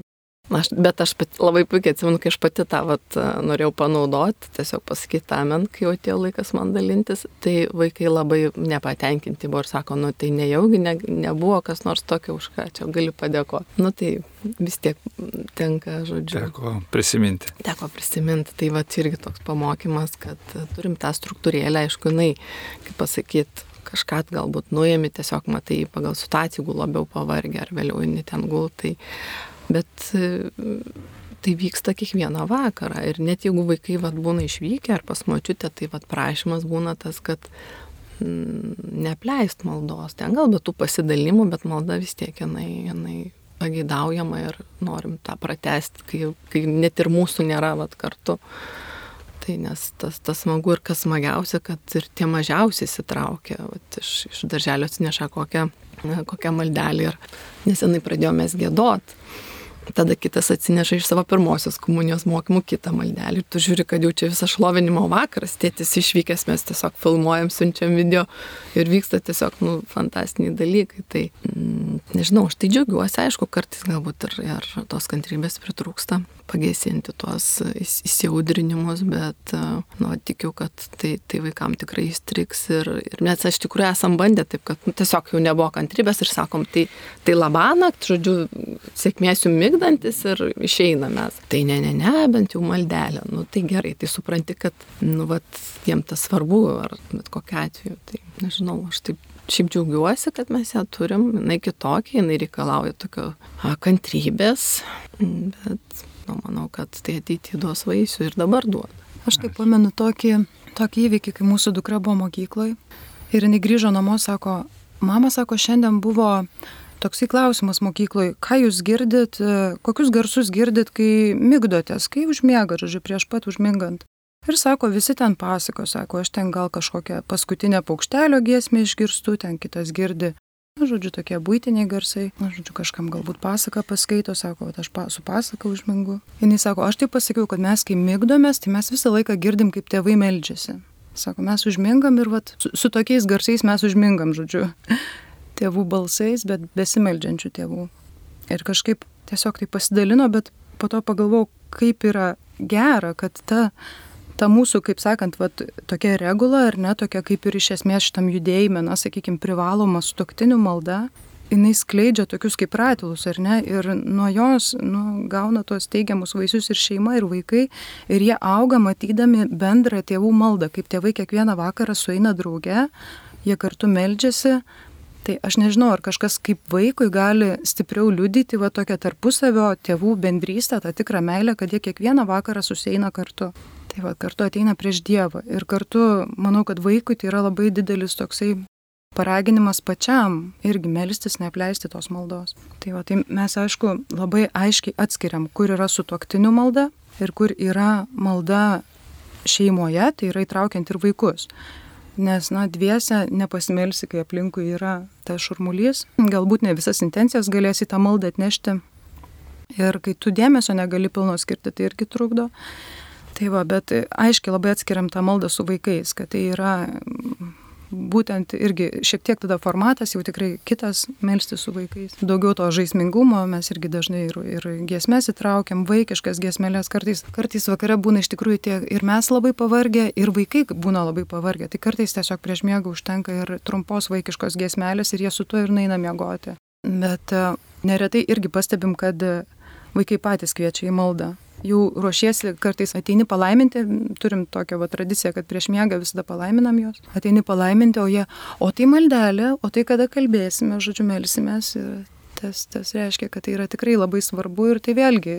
Aš, bet aš pat, labai puikiai atsimenu, kai aš pati tą vat, norėjau panaudoti, tiesiog pasakyti amen, kai jau atėjo laikas man dalintis, tai vaikai labai nepatenkinti buvo ir sako, nu tai nejaugi ne, nebuvo kas nors tokio, už ką čia gali padėkoti. Nu tai vis tiek tenka, žodžiu. Teko prisiminti. Teko prisiminti, tai va irgi toks pamokymas, kad turim tą struktūrėlę, aišku, jinai, kaip pasakyti, kažką galbūt nuėmi, tiesiog matai pagal situaciją, jeigu labiau pavargę ar vėliau eini ten gul, tai Bet e, tai vyksta kiekvieną vakarą. Ir net jeigu vaikai vat, būna išvykę ar pas močiutę, tai vat, prašymas būna tas, kad mm, neapleist maldos. Ten galbūt tų pasidalimų, bet malda vis tiek jinai, jinai pageidaujama ir norim tą pratesti, kai, kai net ir mūsų nėra vat, kartu. Tai nes tas, tas smagu ir kas smagiausia, kad ir tie mažiausiai įsitraukia, vat, iš, iš darželio atsineša kokią, kokią maldelį ir nesenai pradėjome gėdoti. Tada kitas atsineša iš savo pirmosios komunijos mokymų kitą maldelį. Ir tu žiūri, kad jau čia visas šlovinimo vakaras, tėtis išvykęs, mes tiesiog filmuojam, siunčiam video ir vyksta tiesiog, nu, fantastiniai dalykai. Tai, mm, nežinau, aš tai džiaugiuosi, aišku, kartais galbūt ir, ir tos kantrybės pritrūksta pagesinti tuos įsiaudrinimus, bet, nu, tikiu, kad tai, tai vaikam tikrai įstriks ir, ir mes iš tikrųjų esam bandę taip, kad nu, tiesiog jau nebuvo kantrybės ir sakom, tai, tai labanakt, žodžiu, sėkmės jums mygdantis ir išeina mes. Tai ne, ne, ne, bent jau maldelė. Nu tai gerai, tai supranti, kad, nu, vat, jiem tas svarbu, ar bet kokia atveju. Tai nežinau, aš taip šiaip džiaugiuosi, kad mes ją turim, jinai kitokia, jinai reikalauja tokio a, kantrybės, bet nu, manau, kad tai ateityje duos vaisių ir dabar duoda. Aš taip pamenu tokį, tokį įvykį, kai mūsų dukra buvo mokykloje ir jinai grįžo namo, sako, mama sako, šiandien buvo toksai klausimas mokykloje, ką jūs girdit, kokius garsus girdit, kai mygdotės, kai užmiega, žodžiu, prieš pat užmingant. Ir sako, visi ten pasako, sako, aš ten gal kažkokią paskutinę paukštelio giesmę išgirstu, ten kitas girdi Na, žodžiu, tokie būtiniai garsai. Na, žodžiu, kažkam galbūt pasaka paskaito, sako, aš pa, su pasaka užmingu. Jis sako, aš tai pasakiau, kad mes kai mygdomės, tai mes visą laiką girdim, kaip tėvai meldžiasi. Sako, mes užmingam ir vat, su, su tokiais garsais mes užmingam, žodžiu. Tėvų balsais, bet besimeldžiančių tėvų. Ir kažkaip tiesiog tai pasidalino, bet po to pagalvojau, kaip yra gera, kad ta ta mūsų, kaip sakant, vat, tokia regula, ar ne, tokia kaip ir iš esmės šitam judėjime, na, sakykime, privaloma sutoktinių malda, jinai skleidžia tokius kaip ratilus, ar ne, ir nuo jos nu, gauna tos teigiamus vaisius ir šeima, ir vaikai, ir jie auga matydami bendrą tėvų maldą, kaip tėvai kiekvieną vakarą sueina drauge, jie kartu meldžiasi. Tai aš nežinau, ar kažkas kaip vaikui gali stipriau liudyti va tokią tarpusavio tėvų bendrystę, tą tikrą meilę, kad jie kiekvieną vakarą susieina kartu. Tai va, kartu ateina prieš Dievą. Ir kartu, manau, kad vaikui tai yra labai didelis toksai paraginimas pačiam irgi melstis, neapleisti tos maldos. Tai va, tai mes aišku labai aiškiai atskiriam, kur yra sutuoktinių malda ir kur yra malda šeimoje, tai yra įtraukiant ir vaikus. Nes, na, dviese nepasimelsi, kai aplinkui yra tas šurmulys, galbūt ne visas intencijas galėsi tą maldą atnešti. Ir kai tu dėmesio negali pilno skirti, tai irgi trukdo. Tai va, bet aiškiai labai atskiriam tą maldą su vaikais, kad tai yra būtent irgi šiek tiek tada formatas jau tikrai kitas melsti su vaikais. Daugiau to žaismingumo mes irgi dažnai ir, ir giesmės įtraukiam, vaikiškas giesmelės, kartais, kartais vakare būna iš tikrųjų tie ir mes labai pavargę, ir vaikai būna labai pavargę. Tai kartais tiesiog prieš miegą užtenka ir trumpos vaikiškos giesmelės ir jie su tuo ir naina miegoti. Bet e, neretai irgi pastebim, kad vaikai patys kviečia į maldą jau ruošiesi, kartais ateini palaiminti, turim tokią va, tradiciją, kad prieš miegą visada palaiminam juos, ateini palaiminti, o jie, o tai maldelė, o tai kada kalbėsime, žodžiu, melsimės. Tas, tas reiškia, kad tai yra tikrai labai svarbu ir tai vėlgi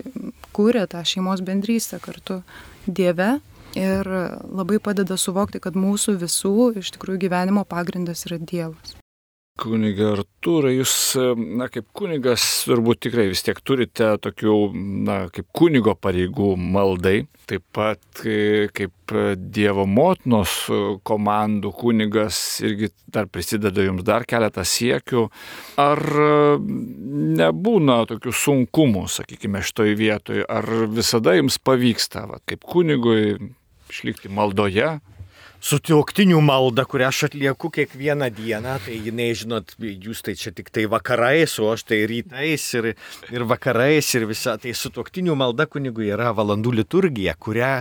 kūrė tą šeimos bendrystę kartu Dieve ir labai padeda suvokti, kad mūsų visų iš tikrųjų gyvenimo pagrindas yra Dievas. Kuniga Artūrai, jūs, na, kaip kunigas, turbūt tikrai vis tiek turite tokių, na, kaip kunigo pareigų maldai, taip pat e, kaip Dievo motinos komandų kunigas irgi dar prisideda jums dar keletą siekių. Ar nebūna tokių sunkumų, sakykime, šitoj vietoje, ar visada jums pavyksta, va, kaip kunigui, išlikti maldoje? Sutuoktinių maldą, kurią aš atlieku kiekvieną dieną, tai jinai, žinot, jūs tai čia tik tai vakarais, o aš tai rytais ir, ir vakarais ir visa, tai sutuoktinių malda kunigui yra valandų liturgija, kurią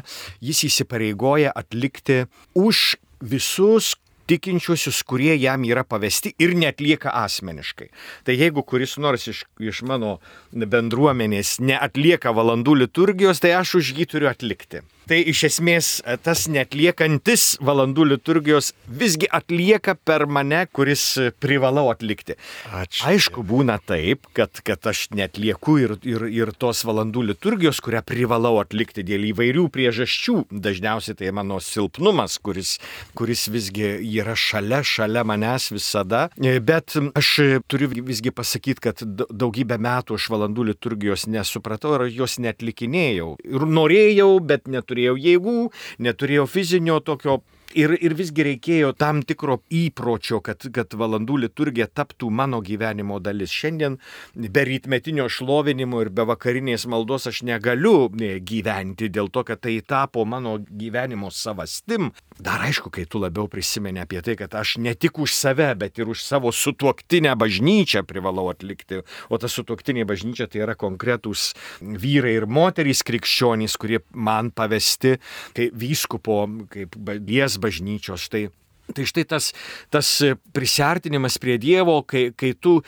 jis įsipareigoja atlikti už visus tikinčiuosius, kurie jam yra pavesti ir netlieka asmeniškai. Tai jeigu kuris nors iš, iš mano bendruomenės neatlieka valandų liturgijos, tai aš už jį turiu atlikti tai iš esmės e, tas netliekantis valandų liturgijos visgi atlieka per mane, kuris privalau atlikti. Ačiū. Aišku, būna taip, kad, kad aš netlieku ir, ir, ir tos valandų liturgijos, kurią privalau atlikti dėl įvairių priežasčių. Dažniausiai tai mano silpnumas, kuris, kuris visgi yra šalia, šalia manęs visada. E, bet aš turiu visgi pasakyti, kad daugybę metų aš valandų liturgijos nesupratau ir jos netlikinėjau. Ir norėjau, bet neturėjau neturėjau jėgų, neturėjau fizinio tokio Ir, ir visgi reikėjo tam tikro įpročio, kad, kad valandų liturgija taptų mano gyvenimo dalis. Šiandien be rytmetinio šlovinimo ir be vakarinės maldos aš negaliu e, gyventi dėl to, kad tai tapo mano gyvenimo savastim. Dar aišku, kai tu labiau prisimeni apie tai, kad aš ne tik už save, bet ir už savo sutuoktinę bažnyčią privalau atlikti. O ta sutuoktinė bažnyčia tai yra konkretūs vyrai ir moterys krikščionys, kurie man pavesti kaip vyskupo, kaip lies bažnyčios. Štai, tai štai tas, tas prisartinimas prie Dievo, kai, kai tu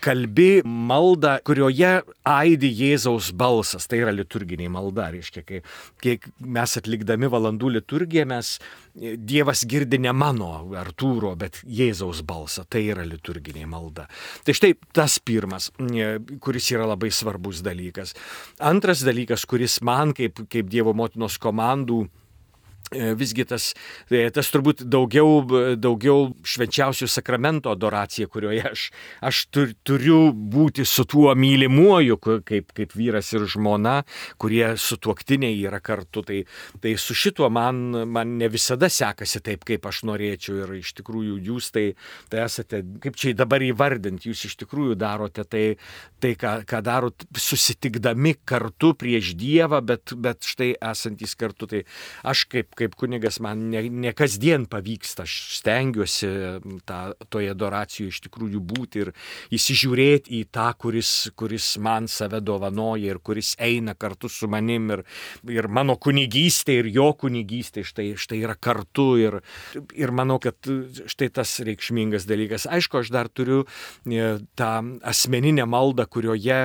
kalbi maldą, kurioje aidi Jėzaus balsas. Tai yra liturginiai malda, reiškia, kai, kai mes atlikdami valandų liturgiją, mes Dievas girdi ne mano Artūro, bet Jėzaus balsą. Tai yra liturginiai malda. Tai štai tas pirmas, kuris yra labai svarbus dalykas. Antras dalykas, kuris man kaip, kaip Dievo motinos komandų E, visgi tas, e, tas turbūt daugiau, daugiau švenčiausių sakramento adoracija, kurioje aš, aš tur, turiu būti su tuo mylimuoju, kaip, kaip vyras ir žmona, kurie su tuoktiniai yra kartu. Tai, tai su šituo man, man ne visada sekasi taip, kaip aš norėčiau ir iš tikrųjų jūs tai, tai esate, kaip čia dabar įvardinti, jūs iš tikrųjų darote tai, tai ką, ką darot susitikdami kartu prieš Dievą, bet, bet štai esantys kartu. Tai aš kaip kaip kunigas man ne, ne kasdien pavyksta, aš stengiuosi tą, toje adoracijoje iš tikrųjų būti ir įsižiūrėti į tą, kuris, kuris man save dovanoja ir kuris eina kartu su manim ir, ir mano kunigystė ir jo kunigystė štai, štai yra kartu ir, ir manau, kad štai tas reikšmingas dalykas. Aišku, aš dar turiu e, tą asmeninę maldą, kurioje,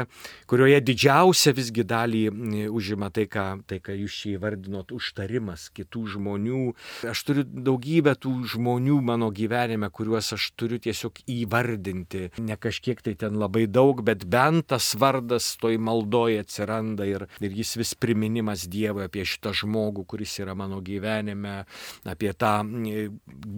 kurioje didžiausia visgi dalį užima tai, ką, tai, ką jūs čia įvardinot, užtarimas kitų žmonių. Aš turiu daugybę tų žmonių mano gyvenime, kuriuos aš turiu tiesiog įvardinti. Ne kažkiek tai ten labai daug, bet bent tas vardas toj maldoje atsiranda ir, ir jis vis priminimas Dievui apie šitą žmogų, kuris yra mano gyvenime, apie tą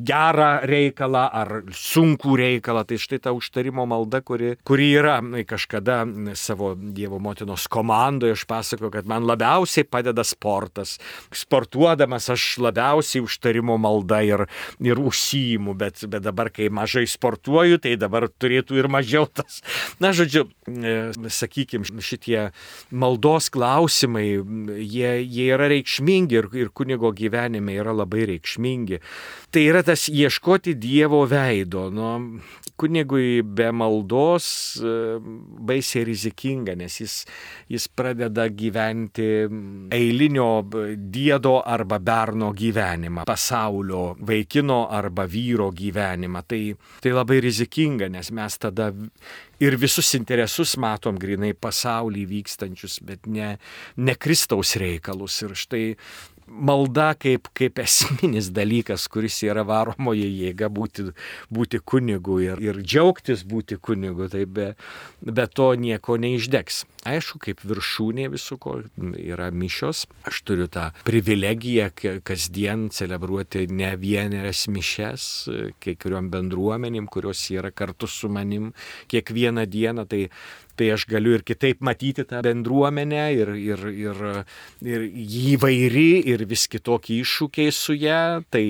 gerą reikalą ar sunkų reikalą. Tai štai ta užtarimo malda, kuri, kuri yra kažkada savo Dievo motinos komandoje, aš pasakoju, kad man labiausiai padeda sportas. Sportuodamas aš labiausiai užtarimo malda ir, ir užsijimu, bet, bet dabar, kai mažai sportuoju, tai dabar turėtų ir mažiau tas. Na, žodžiu, e, sakykime, šitie maldos klausimai, jie, jie yra reikšmingi ir, ir kunigo gyvenime yra labai reikšmingi. Tai yra tas ieškoti Dievo veido. Nu, kunigui be maldos e, baisiai rizikinga, nes jis, jis pradeda gyventi eilinio diedo arba berno gyvenimą, pasaulio vaikino arba vyro gyvenimą. Tai, tai labai rizikinga, nes mes tada ir visus interesus matom grinai pasaulį vykstančius, bet ne, ne Kristaus reikalus. Ir štai malda kaip, kaip esminis dalykas, kuris yra varomoji jėga būti, būti kunigu ir, ir džiaugtis būti kunigu, tai be, be to nieko neišdegs. Aišku, kaip viršūnė viso ko yra mišios. Aš turiu tą privilegiją kasdien celebruoti ne vienerias mišes, kai kuriuom bendruomenėm, kurios yra kartu su manim kiekvieną dieną. Tai tai aš galiu ir kitaip matyti tą bendruomenę ir, ir, ir, ir įvairi ir vis kitokie iššūkiai su ją, tai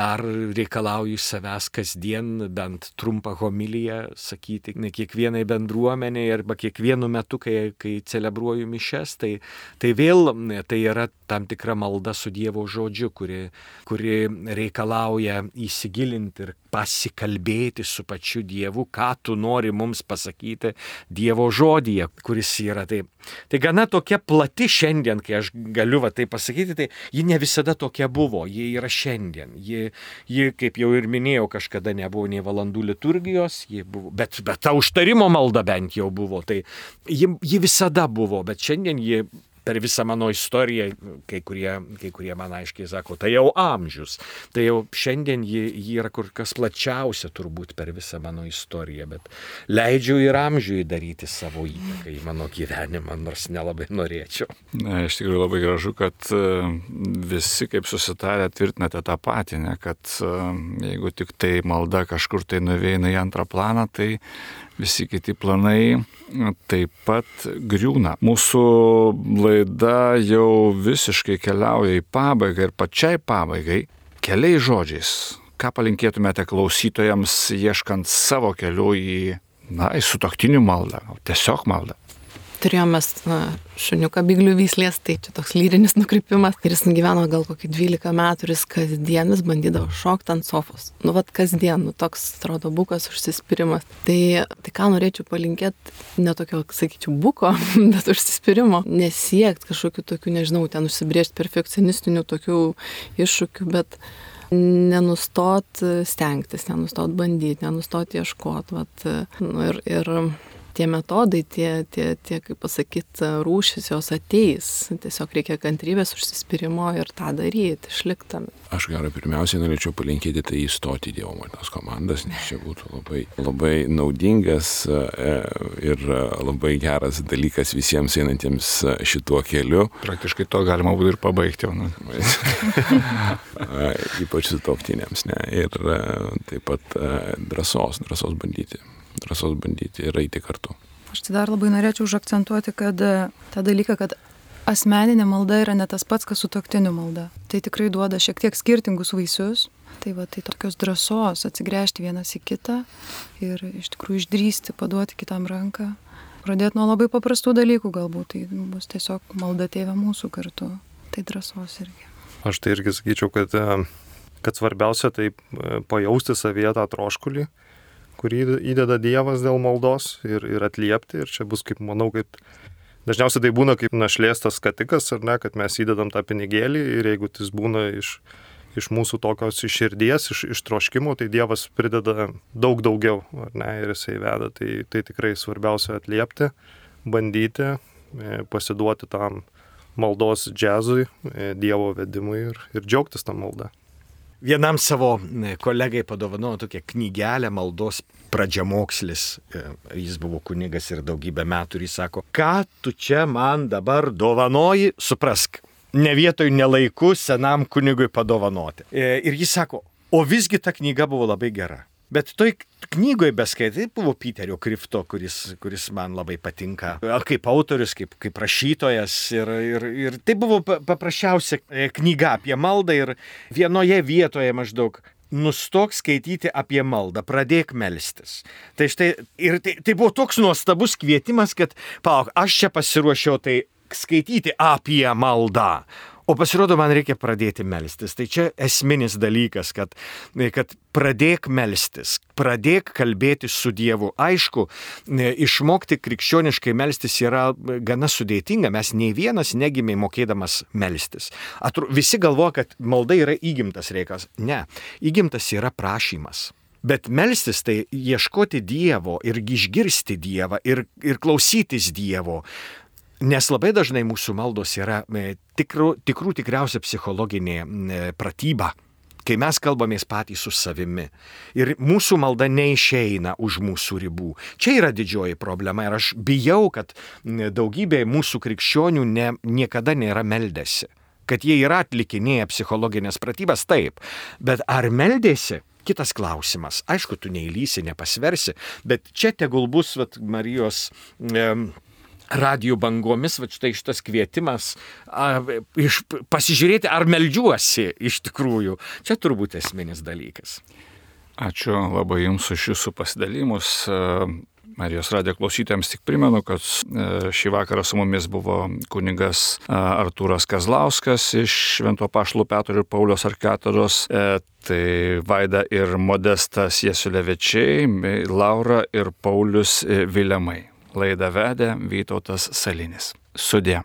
dar reikalauju savęs kasdien bent trumpą homiliją sakyti ne kiekvienai bendruomeniai arba kiekvienu metu, kai, kai celebruoju mišes, tai, tai vėl tai yra tam tikra malda su Dievo žodžiu, kuri, kuri reikalauja įsigilinti ir pasikalbėti su pačiu Dievu, ką tu nori mums pasakyti Dievo žodyje, kuris yra. Tai, tai gana tokia plati šiandien, kai aš galiu va tai pasakyti, tai ji ne visada tokia buvo, ji yra šiandien. Ji, ji kaip jau ir minėjau, kažkada nebuvo nei valandų liturgijos, buvo, bet, bet ta užtarimo malda bent jau buvo. Tai ji, ji visada buvo, bet šiandien ji per visą mano istoriją, kai kurie, kai kurie man aiškiai sako, tai jau amžius. Tai jau šiandien ji, ji yra kur kas plačiausia turbūt per visą mano istoriją, bet leidžiu ir amžiui daryti savo įtaką į mano gyvenimą, nors nelabai norėčiau. Na, iš tikrųjų labai gražu, kad e, visi kaip susitarę tvirtinate tą patį, ne, kad e, jeigu tik tai malda kažkur tai nuveina į antrą planą, tai visi kiti planai taip pat griūna. Mūsų laida jau visiškai keliauja į pabaigą ir pačiai pabaigai keliais žodžiais. Ką palinkėtumėte klausytojams ieškant savo keliu į, na, į sutoktinių maldą, tiesiog maldą? Turėjome šuniuką biglių vyslės, tai čia toks lyrinis nukrypimas. Ir jis gyveno gal kokį 12 metų ir jis kasdien vis bandydavo šokti ant sofos. Nu, vad kasdien, nu, toks atrodo bukas užsispyrimas. Tai, tai ką norėčiau palinkėti, ne tokio, sakyčiau, buko, bet užsispyrimo. Nesiekti kažkokių tokių, nežinau, ten užsibriežti perfekcionistinių tokių iššūkių, bet nenustot stengtis, nenustot bandyti, nenustot ieškoti. Vat, nu, ir, ir tie metodai, tie, tie, tie kaip pasakyti, rūšis jos ateis. Tiesiog reikia kantrybės, užsispyrimo ir tą daryti, išliktami. Aš gerai pirmiausiai norėčiau palinkėti tai įstoti į Dievo motinos komandas, nes čia būtų labai, labai naudingas e, ir labai geras dalykas visiems einantiems šituo keliu. Praktiškai to galima būtų ir pabaigti. Nu. Ypač su toktinėms. Ir e, taip pat e, drąsos, drąsos bandyti drąsos bandyti ir eiti kartu. Aš tai dar labai norėčiau užakcentuoti, kad e, tą dalyką, kad asmeninė malda yra ne tas pats, kas su toktiniu malda. Tai tikrai duoda šiek tiek skirtingus vaisius. Tai va, tai tokios drąsos atsigręžti vienas į kitą ir iš tikrųjų išdrysti, paduoti kitam ranką. Pradėti nuo labai paprastų dalykų galbūt, tai bus tiesiog malda tėvė mūsų kartu. Tai drąsos irgi. Aš tai irgi sakyčiau, kad, e, kad svarbiausia tai pajausti savyje tą troškulį kurį įdeda Dievas dėl maldos ir, ir atliepti. Ir čia bus, kaip manau, kaip dažniausiai tai būna kaip našlėstas skatikas, ar ne, kad mes įdedam tą pinigėlį ir jeigu tas būna iš, iš mūsų tokios iširdies, iš, iš troškimo, tai Dievas prideda daug daugiau, ar ne, ir jisai veda. Tai, tai tikrai svarbiausia atliepti, bandyti, e, pasiduoti tam maldos džiazui, e, Dievo vedimui ir, ir džiaugtis tą maldą vienam savo kolegai padovanojo tokią knygelę maldos pradžiamokslis. E, jis buvo kunigas ir daugybę metų ir jis sako, ką tu čia man dabar dovanoji, suprask. Ne vietoj nelaiku senam kunigui padovanoti. E, ir jis sako, o visgi ta knyga buvo labai gera. Bet toj knygoje beskaitai buvo Piterio Krifto, kuris, kuris man labai patinka. Kaip autorius, kaip, kaip rašytojas. Ir, ir, ir tai buvo paprasčiausia e, knyga apie maldą ir vienoje vietoje maždaug nustok skaityti apie maldą, pradėk melstis. Tai štai, ir tai, tai buvo toks nuostabus kvietimas, kad, palauk, aš čia pasiruošiau tai skaityti apie maldą. O pasirodo, man reikia pradėti melstis. Tai čia esminis dalykas, kad, kad pradėk melstis, pradėk kalbėti su Dievu. Aišku, išmokti krikščioniškai melstis yra gana sudėtinga, mes nei vienas negimė mokėdamas melstis. Atru, visi galvoja, kad malda yra įgimtas reikalas. Ne, įgimtas yra prašymas. Bet melstis tai ieškoti Dievo ir išgirsti Dievą ir, ir klausytis Dievo. Nes labai dažnai mūsų maldos yra e, tikrų, tikrų tikriausia psichologinė e, pratyba kai mes kalbamės patys su savimi ir mūsų malda neišeina už mūsų ribų. Čia yra didžioji problema ir aš bijau, kad daugybė mūsų krikščionių ne, niekada nėra meldėsi. Kad jie yra atlikinėję psichologinės pratybas, taip, bet ar meldėsi? Kitas klausimas. Aišku, tu neįlysi, nepasversi, bet čia tegul bus vat, Marijos e, radijų bangomis, va štai šitas kvietimas, a, iš, pasižiūrėti, ar meldžiuosi iš tikrųjų. Čia turbūt esminis dalykas. Ačiū labai Jums už Jūsų pasidalymus. Marijos radijo klausytėms tik primenu, kad šį vakarą su mumis buvo kunigas Artūras Kazlauskas iš Švento Pašlų Petro ir Paulios Arkatoros, e, tai Vaida ir Modestas Jesulevečiai, Laura ir Paulius e, Vilemai. Laidą vedė Vytautas Salinis. Sudė.